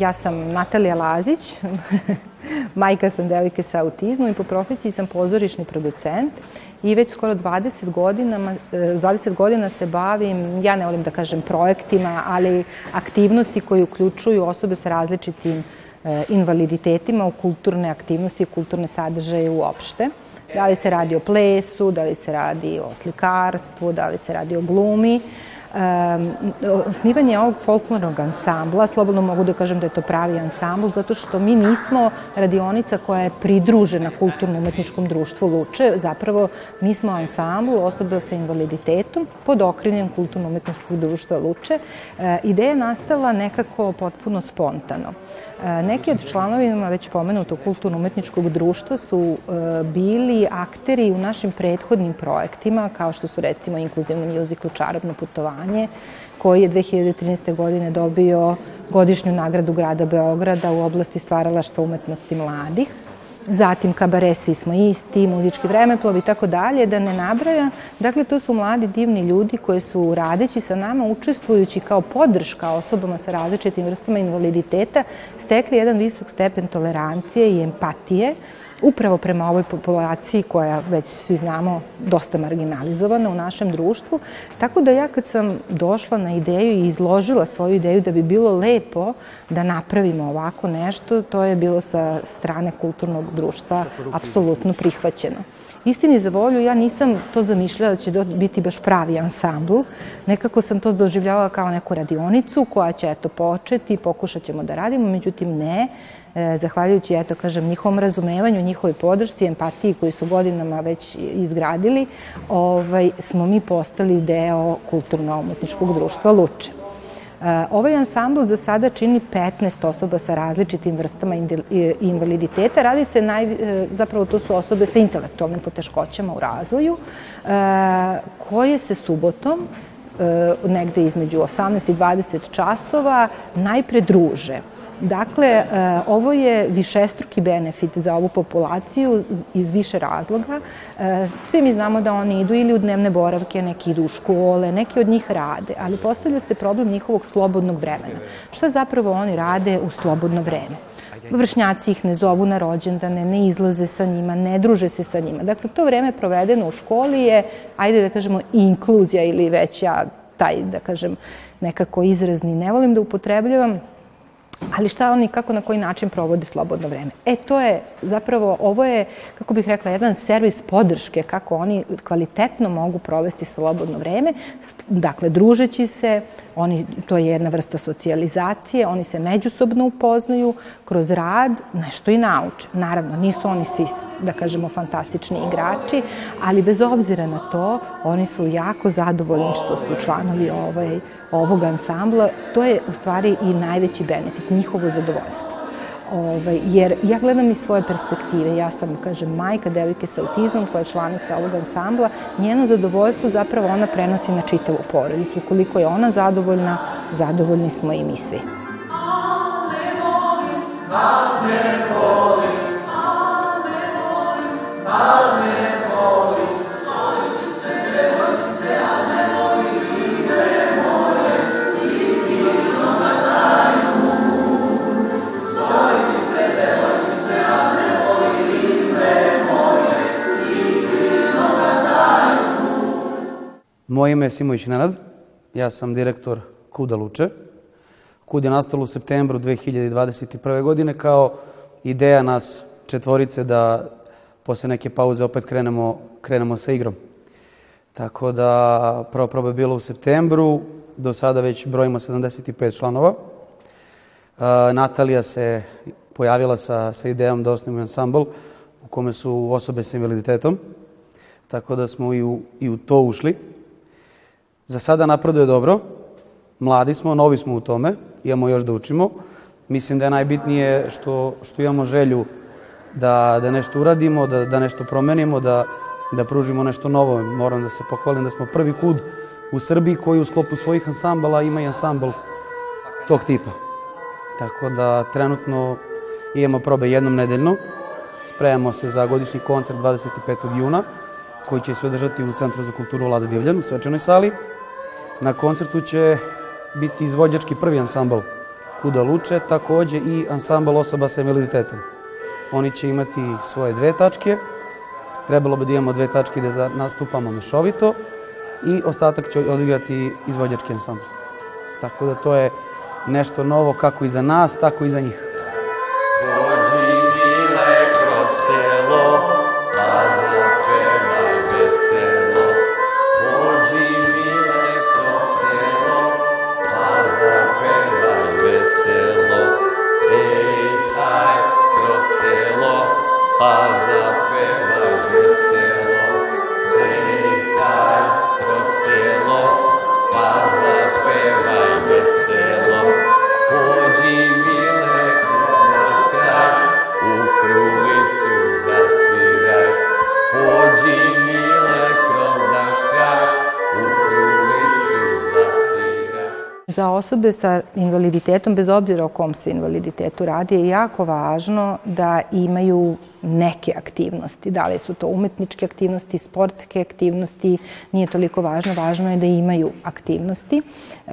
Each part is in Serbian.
Ja sam Natalija Lazić, majka sam devojke sa autizmom i po profesiji sam pozorišni producent i već skoro 20 godina, 20 godina se bavim, ja ne volim da kažem projektima, ali aktivnosti koje uključuju osobe sa različitim e, invaliditetima u kulturne aktivnosti i kulturne sadržaje uopšte. Da li se radi o plesu, da li se radi o slikarstvu, da li se radi o glumi. Um, osnivanje ovog folklornog ansambla, slobodno mogu da kažem da je to pravi ansambl, zato što mi nismo radionica koja je pridružena kulturno-umetničkom društvu Luče, zapravo mi smo ansambl osoba sa invaliditetom pod okrinjem kulturno-umetničkog društva Luče. E, ideja je nastala nekako potpuno spontano. E, neki od članovima već pomenutog kulturno-umetničkog društva su e, bili akteri u našim prethodnim projektima, kao što su recimo inkluzivni muzikl Čarobno putovanje, koji je 2013. godine dobio godišnju nagradu grada Beograda u oblasti stvaralaštva umetnosti mladih zatim kabare Svi smo isti, muzički vremeplov i tako dalje, da ne nabraja. Dakle, to su mladi divni ljudi koji su radeći sa nama, učestvujući kao podrška osobama sa različitim vrstama invaliditeta, stekli jedan visok stepen tolerancije i empatije upravo prema ovoj populaciji koja već svi znamo dosta marginalizovana u našem društvu. Tako da ja kad sam došla na ideju i izložila svoju ideju da bi bilo lepo da napravimo ovako nešto, to je bilo sa strane kulturnog društva apsolutno prihvaćeno. Istini za volju, ja nisam to zamišljala da će biti baš pravi ansambl. Nekako sam to doživljavala kao neku radionicu koja će eto početi, pokušat ćemo da radimo, međutim ne. E, zahvaljujući, eto, kažem, njihovom razumevanju, njihovoj podršci, empatiji koju su godinama već izgradili, ovaj, smo mi postali deo kulturno-umetničkog društva Luče. E, ovaj ansambl za sada čini 15 osoba sa različitim vrstama invaliditeta. Radi se, naj, e, zapravo to su osobe sa intelektualnim poteškoćama u razvoju, koje se subotom negde između 18 i 20 časova najpre druže Dakle, e, ovo je višestruki benefit za ovu populaciju iz više razloga. E, svi mi znamo da oni idu ili u dnevne boravke, neki idu u škole, neki od njih rade, ali postavlja se problem njihovog slobodnog vremena. Šta zapravo oni rade u slobodno vreme? vršnjaci ih ne zovu na rođendane, ne izlaze sa njima, ne druže se sa njima. Dakle, to vreme provedeno u školi je, ajde da kažemo, inkluzija ili već ja taj, da kažem, nekako izrazni ne volim da upotrebljavam, ali šta oni, kako na koji način provode slobodno vreme. E, to je zapravo, ovo je, kako bih rekla, jedan servis podrške kako oni kvalitetno mogu provesti slobodno vreme, dakle, družeći se, Oni, to je jedna vrsta socijalizacije, oni se međusobno upoznaju, kroz rad nešto i nauče. Naravno, nisu oni svi, da kažemo, fantastični igrači, ali bez obzira na to, oni su jako zadovoljni što su članovi ovaj, ovog ansambla. To je u stvari i najveći benefit, njihovo zadovoljstvo. Ovaj, jer ja gledam iz svoje perspektive. Ja sam, kažem, majka devojke sa autizmom koja je članica ovog ansambla. Njeno zadovoljstvo zapravo ona prenosi na čitavu porodicu. Koliko je ona zadovoljna, zadovoljni smo i mi svi. Ane volim, Moje ime je Simović Nenad, ja sam direktor Kuda Luče. Kud je nastalo u septembru 2021. godine kao ideja nas četvorice da posle neke pauze opet krenemo, krenemo sa igrom. Tako da prva proba je bila u septembru, do sada već brojimo 75 članova. Uh, Natalija se pojavila sa, sa idejom da osnovimo ansambl u kome su osobe sa invaliditetom, tako da smo i u, i u to ušli. Za sada napreduje dobro, mladi smo, novi smo u tome, imamo još da učimo. Mislim da je najbitnije što, što imamo želju da, da nešto uradimo, da, da nešto promenimo, da, da pružimo nešto novo. Moram da se pohvalim da smo prvi kud u Srbiji koji u sklopu svojih ansambala ima i ansambl tog tipa. Tako da trenutno imamo probe jednom nedeljno. Spremamo se za godišnji koncert 25. juna koji će se održati u Centru za kulturu Lada Divljan u svečanoj sali. Na koncertu će biti izvođački prvi ansambl Kuda Luče, takođe i ansambl osoba sa invaliditetom. Oni će imati svoje dve tačke, trebalo bi da imamo dve tačke da nastupamo mešovito i ostatak će odigrati izvođački ansambl. Tako da to je nešto novo kako i za nas, tako i za njih. as fé de céu. Osobe sa invaliditetom, bez obzira o kom se invaliditetu radi, je jako važno da imaju neke aktivnosti. Da li su to umetničke aktivnosti, sportske aktivnosti, nije toliko važno. Važno je da imaju aktivnosti. E,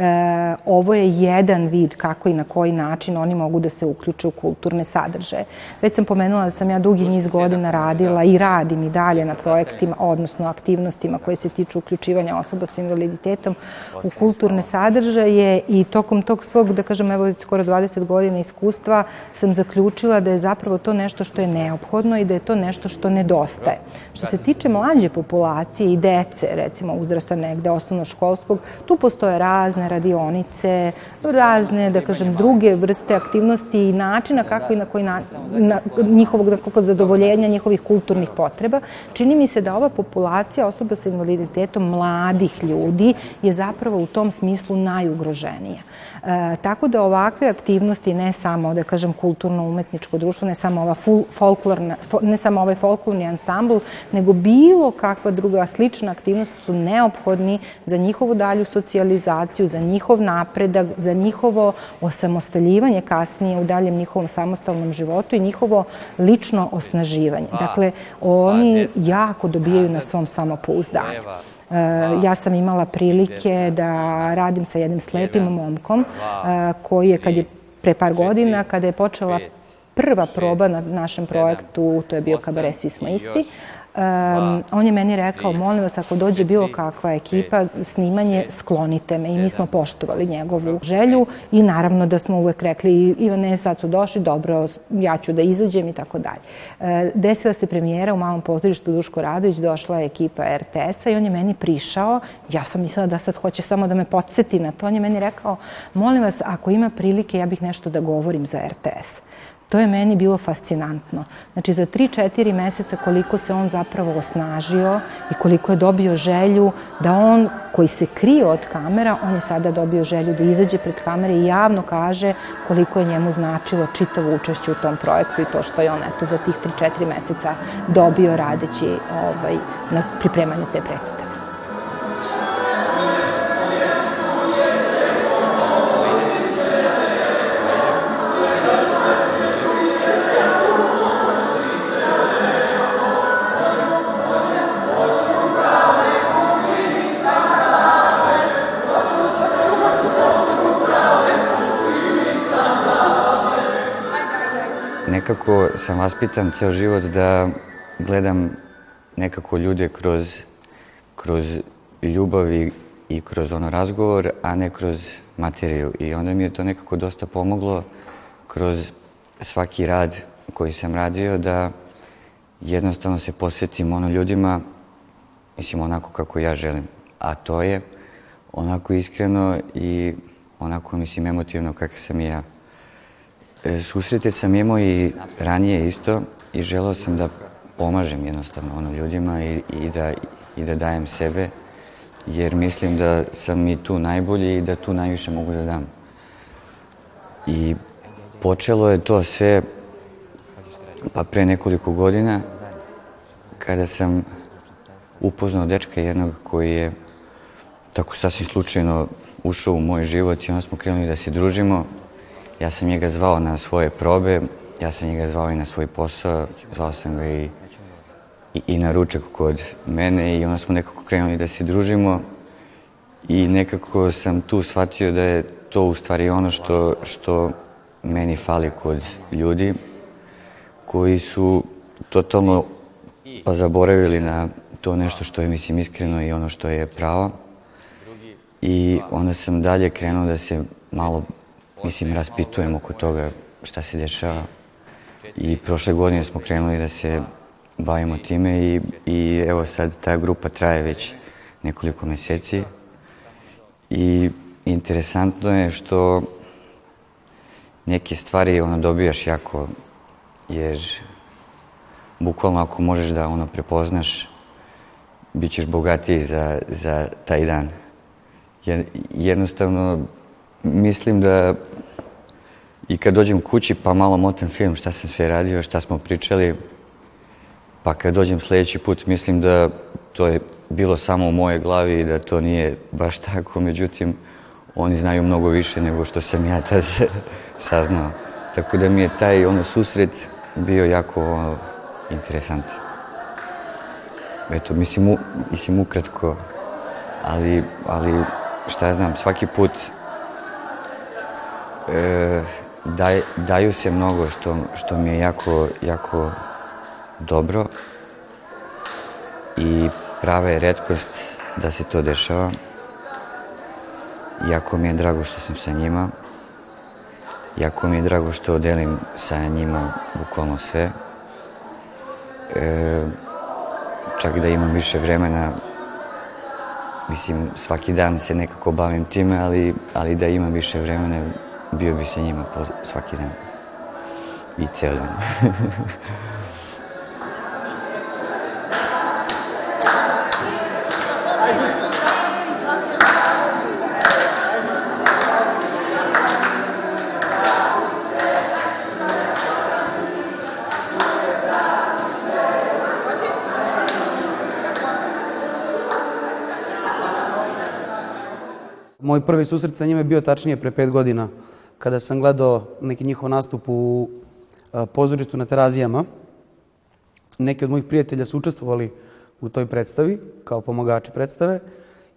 ovo je jedan vid kako i na koji način oni mogu da se uključe u kulturne sadržaje. Već sam pomenula da sam ja dugi niz godina radila i radim i dalje na projektima, odnosno aktivnostima koje se tiču uključivanja osoba sa invaliditetom u kulturne sadržaje i tokom tog svog, da kažem, evo skoro 20 godina iskustva sam zaključila da je zapravo to nešto što je neophodno i da je to nešto što nedostaje. Što se tiče mlađe populacije i dece, recimo uzrasta negde osnovnoškolskog, tu postoje razne radionice, razne, da kažem, druge vrste aktivnosti i načina kako i na koji na, na njihovog da, zadovoljenja njihovih kulturnih potreba. Čini mi se da ova populacija osoba sa invaliditetom mladih ljudi je zapravo u tom smislu najugroženija. E, tako da ovakve aktivnosti, ne samo, da kažem, kulturno-umetničko društvo, ne samo ova folklorna, ne samo ovaj folklorni ansambl, nego bilo kakva druga slična aktivnost su neophodni za njihovu dalju socijalizaciju, za njihov napredak, za njihovo osamostaljivanje kasnije u daljem njihovom samostalnom životu i njihovo lično osnaživanje. Dakle, oni jako dobijaju na svom samopouzdanju. Ja sam imala prilike da radim sa jednim slepim momkom koji je, kad je pre par godina, kada je počela prva proba na našem projektu, to je bio kabaret Svi smo isti, Um, on je meni rekao, molim vas, ako dođe bilo kakva ekipa, snimanje, sklonite me. I mi smo poštovali njegovu želju i naravno da smo uvek rekli, Ivane, sad su došli, dobro, ja ću da izađem i tako dalje. Desila se premijera u malom pozorištu Duško Radović, došla je ekipa RTS-a i on je meni prišao, ja sam mislila da sad hoće samo da me podsjeti na to, on je meni rekao, molim vas, ako ima prilike, ja bih nešto da govorim za RTS. To je meni bilo fascinantno. Znači, za 3-4 meseca koliko se on zapravo osnažio i koliko je dobio želju da on, koji se krije od kamera, on je sada dobio želju da izađe pred kamere i javno kaže koliko je njemu značilo čitavo učešće u tom projektu i to što je on, eto, za tih 3-4 meseca dobio radeći ovaj, na pripremanju te predstave. Nekako sam vaspitan ceo život da gledam nekako ljude kroz, kroz ljubav i, i kroz ono razgovor, a ne kroz materiju. I onda mi je to nekako dosta pomoglo kroz svaki rad koji sam radio da jednostavno se posvetim ono ljudima, mislim onako kako ja želim. A to je onako iskreno i onako mislim emotivno kako sam i ja. E, susrete sam imao i ranije isto i želao sam da pomažem jednostavno ono ljudima i, i, da, i da dajem sebe jer mislim da sam i tu najbolji i da tu najviše mogu da dam. I počelo je to sve pa pre nekoliko godina kada sam upoznao dečka jednog koji je tako sasvim slučajno ušao u moj život i onda smo krenuli da se družimo Ja sam njega zvao na svoje probe, ja sam njega zvao i na svoj posao, zvao sam ga i, i, i na ručak kod mene i onda smo nekako krenuli da se družimo i nekako sam tu shvatio da je to u stvari ono što, što meni fali kod ljudi koji su totalno pa zaboravili na to nešto što je, mislim, iskreno i ono što je pravo. I onda sam dalje krenuo da se malo, mislim, raspitujem oko toga šta se dešava. I prošle godine smo krenuli da se bavimo time i, i evo sad ta grupa traje već nekoliko meseci. I interesantno je što neke stvari ono dobijaš jako, jer bukvalno ako možeš da ono prepoznaš, bit ćeš bogatiji za, za taj dan. Jer jednostavno mislim da i kad dođem kući pa malo motam film šta sam sve radio, šta smo pričali, pa kad dođem sledeći put mislim da to je bilo samo u moje glavi i da to nije baš tako, međutim oni znaju mnogo više nego što sam ja tad saznao. Tako da mi je taj ono susret bio jako ono, interesantan. Eto, mislim, u, mislim ukratko, ali, ali šta ja znam, svaki put e, daj, daju se mnogo što, što mi je jako, jako dobro i prava je redkost da se to dešava. Jako mi je drago što sam sa njima. Jako mi je drago što delim sa njima bukvalno sve. E, čak da imam više vremena, mislim, svaki dan se nekako bavim time, ali, ali da imam više vremena, bio bi sa njima svaki dan. I ceo dan. Moj prvi susret sa njima je bio tačnije pre pet godina, kada sam gledao neki njihov nastup u pozorištu na Terazijama. Neki od mojih prijatelja su učestvovali u toj predstavi, kao pomagači predstave.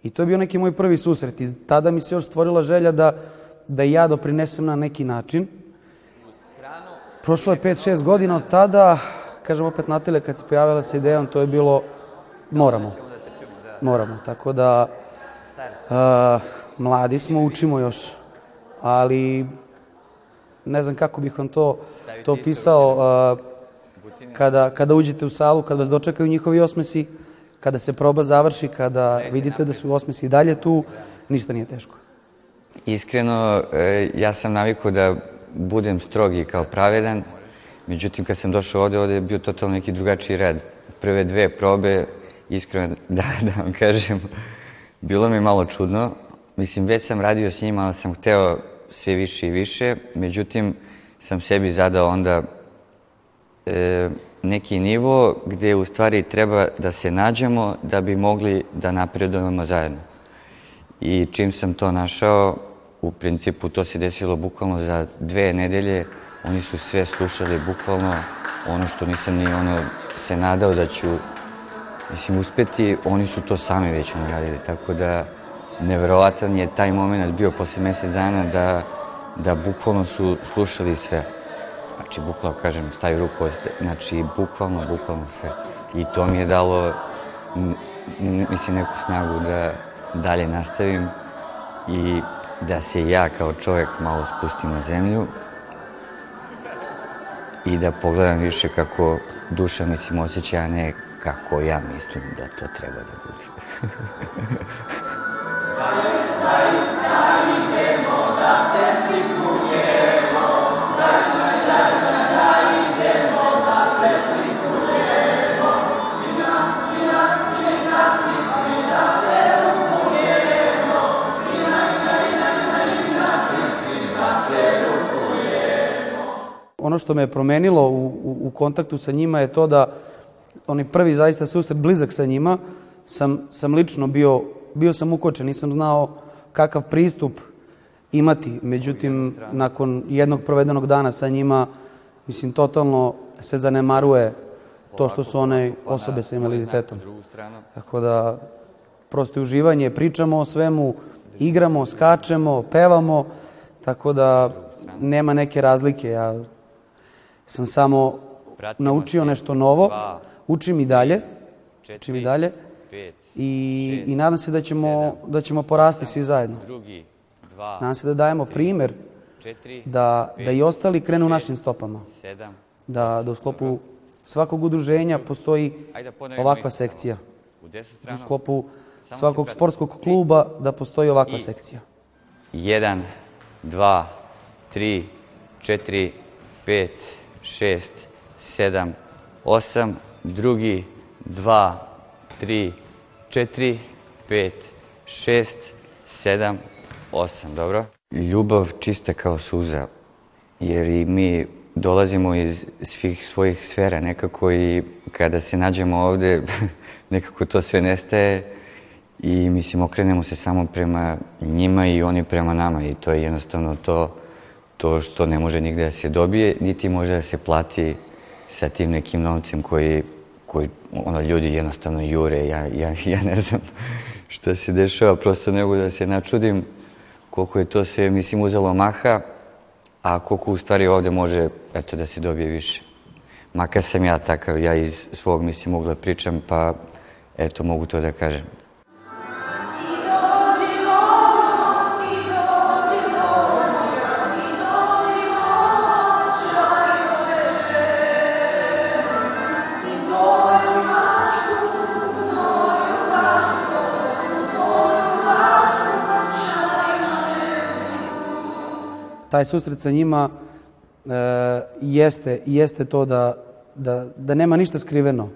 I to je bio neki moj prvi susret. I tada mi se još stvorila želja da, da ja doprinesem na neki način. Prošlo je 5-6 godina od tada, kažem opet Natalija, kad se pojavila sa idejom, to je bilo moramo. Moramo. Tako da, uh, mladi smo, učimo još, ali ne znam kako bih vam to, to pisao. Kada, kada uđete u salu, kada vas dočekaju njihovi osmesi, kada se proba završi, kada vidite da su osmesi dalje tu, ništa nije teško. Iskreno, e, ja sam navikao da budem strogi kao pravedan, međutim kad sam došao ovde, ovde je bio totalno neki drugačiji red. Prve dve probe, iskreno da, da vam kažem, bilo mi malo čudno, Mislim, već sam radio s njima, ali sam hteo sve više i više. Međutim, sam sebi zadao onda e, neki nivo gde u stvari treba da se nađemo da bi mogli da napredujemo zajedno. I čim sam to našao, u principu to se desilo bukvalno za dve nedelje. Oni su sve slušali bukvalno ono što nisam ni ono se nadao da ću mislim uspeti, oni su to sami već radili. Tako da neverovatan je taj moment bio posle mesec dana da, da bukvalno su slušali sve. Znači, bukvalno, kažem, stavi ruku, znači, bukvalno, bukvalno sve. I to mi je dalo, mislim, neku snagu da dalje nastavim i da se ja kao čovjek malo spustim na zemlju i da pogledam više kako duša, mislim, osjeća, a ne kako ja mislim da to treba da bude. ono što me je promenilo u, u, u kontaktu sa njima je to da oni prvi zaista susret blizak sa njima sam, sam lično bio, bio sam ukočen, nisam znao kakav pristup imati. Međutim, nakon jednog provedenog dana sa njima, mislim, totalno se zanemaruje to što su one osobe sa invaliditetom. Tako da, prosto uživanje, pričamo o svemu igramo, skačemo, pevamo, tako da nema neke razlike. Ja sam samo naučio nešto novo, učim i dalje, učim i dalje i, i nadam se da ćemo, da ćemo porasti svi zajedno. Nadam se da dajemo primer da, da i ostali krenu našim stopama. Da, da u sklopu svakog udruženja postoji ovakva sekcija. U sklopu svakog sportskog kluba da postoji ovakva sekcija. 1, 2, 3, 4, 5, 6, 7, 8, drugi, 2, 3, 4, 5, 6, 7, 8, dobro? Ljubav čista kao suza, jer i mi dolazimo iz svih svojih sfera nekako i kada se nađemo ovde, nekako to sve nestaje i mislim okrenemo se samo prema njima i oni prema nama i to je jednostavno to, to što ne može nigde da se dobije, niti može da se plati sa tim nekim novcem koji, koji ono, ljudi jednostavno jure. Ja, ja, ja ne znam šta se dešava, prosto ne mogu da se načudim koliko je to sve, mislim, uzelo maha, a koliko u stvari ovde može, eto, da se dobije više. Makar sam ja takav, ja iz svog, mislim, da pričam, pa, eto, mogu to da kažem. Taj susret sa njima e, jeste, jeste to da, da, da nema ništa skriveno.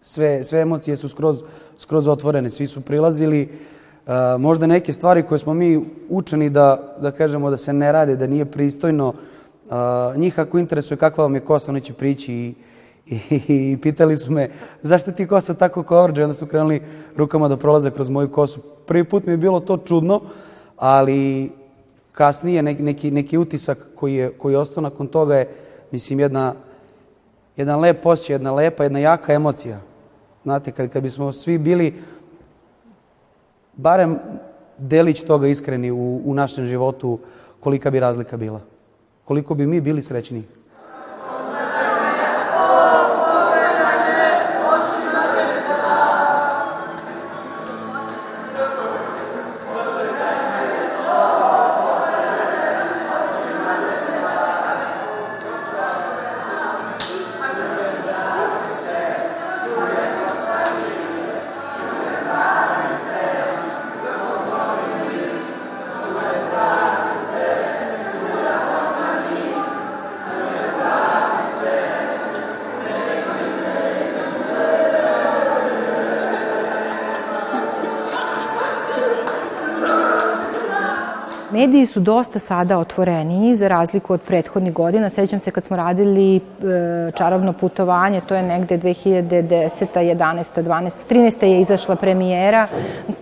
Sve, sve emocije su skroz, skroz otvorene, svi su prilazili. E, možda neke stvari koje smo mi učeni da, da kažemo da se ne rade, da nije pristojno, e, njih ako interesuje kakva vam je kosa, oni će prići i, i, i pitali su me zašto ti kosa tako kovrđe, onda su krenuli rukama da prolaze kroz moju kosu. Prvi put mi je bilo to čudno, ali kasnije neki, neki, utisak koji je, koji je ostao nakon toga je, mislim, jedna, jedan lep osjećaj, jedna lepa, jedna jaka emocija. Znate, kad, kad bismo svi bili barem delić toga iskreni u, u našem životu, kolika bi razlika bila. Koliko bi mi bili srećniji. Mediji su dosta sada otvoreniji za razliku od prethodnih godina. Sećam se kad smo radili e, čarobno putovanje, to je negde 2010. 11. 12. 13. je izašla premijera.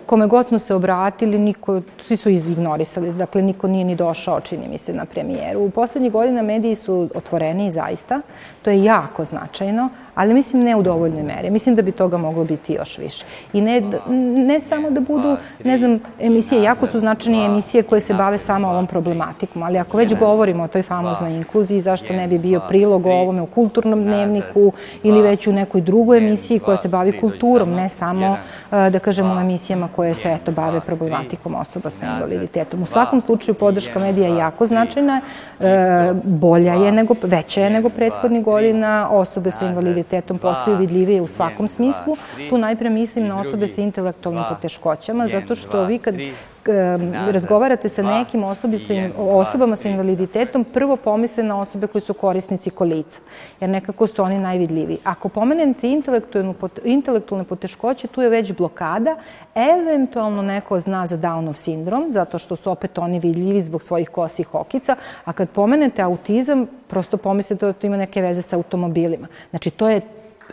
Kome god smo se obratili, niko, svi su izignorisali. Dakle, niko nije ni došao, čini mi se, na premijeru. U poslednjih godina mediji su otvoreniji zaista. To je jako značajno, ali mislim ne u dovoljnoj meri. Mislim da bi toga moglo biti još više. I ne, ne samo da budu, ne znam, emisije, jako su značajne emisije koje se bave samo ovom problematikom, ali ako već govorimo o toj famoznoj inkluziji, zašto ne bi bio prilog o ovome u kulturnom dnevniku ili već u nekoj drugoj emisiji koja se bavi kulturom, ne samo, da kažemo, u emisijama koje se, eto, bave problematikom osoba sa invaliditetom. U svakom slučaju podrška medija je jako značajna, e, bolja je nego, veća je nego prethodnih godina, osobe sa invaliditetom invaliditetom postaju vidljivije u svakom smislu. Tu najpre mislim na osobe sa intelektualnim poteškoćama, zato što vi kad razgovarate sa nekim osobi sa, osobama sa invaliditetom, prvo pomisle na osobe koji su korisnici kolica, jer nekako su oni najvidljiviji. Ako pomenete intelektualne poteškoće, tu je već blokada, eventualno neko zna za Downov sindrom, zato što su opet oni vidljivi zbog svojih kosih okica, a kad pomenete autizam, prosto pomislite da to ima neke veze sa automobilima. Znači, to je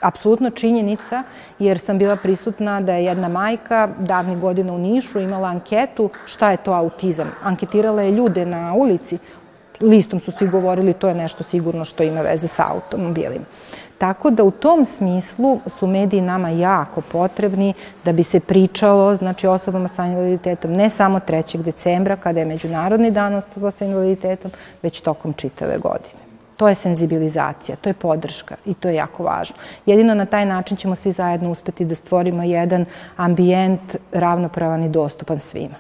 apsolutno činjenica, jer sam bila prisutna da je jedna majka davnih godina u Nišu imala anketu šta je to autizam. Anketirala je ljude na ulici listom su svi govorili to je nešto sigurno što ima veze sa automobilima. Tako da u tom smislu su mediji nama jako potrebni da bi se pričalo, znači osobama sa invaliditetom, ne samo 3. decembra kada je Međunarodni dan osoba sa invaliditetom, već tokom čitave godine. To je senzibilizacija, to je podrška i to je jako važno. Jedino na taj način ćemo svi zajedno uspeti da stvorimo jedan ambijent ravnopravan i dostupan svima.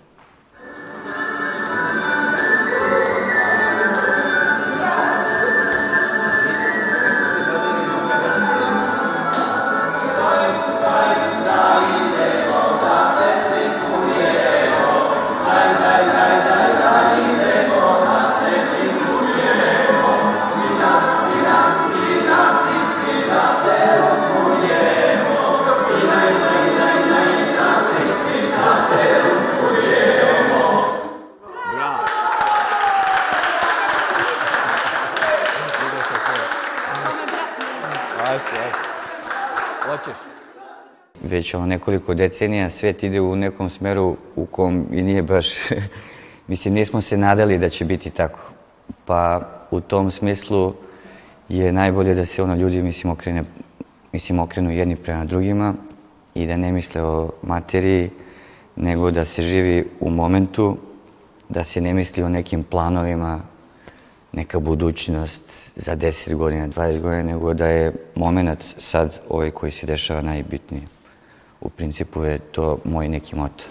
Već ono nekoliko decenija svet ide u nekom smeru u kom i nije baš, mislim, nismo se nadali da će biti tako. Pa u tom smislu je najbolje da se ono ljudi, mislim, okrene, mislim, okrenu jedni prema drugima i da ne misle o materiji, nego da se živi u momentu, da se ne misli o nekim planovima, neka budućnost za 10 godina, 20 godina, nego da je moment sad ovaj koji se dešava najbitniji у принципу е тоа мој неки мот.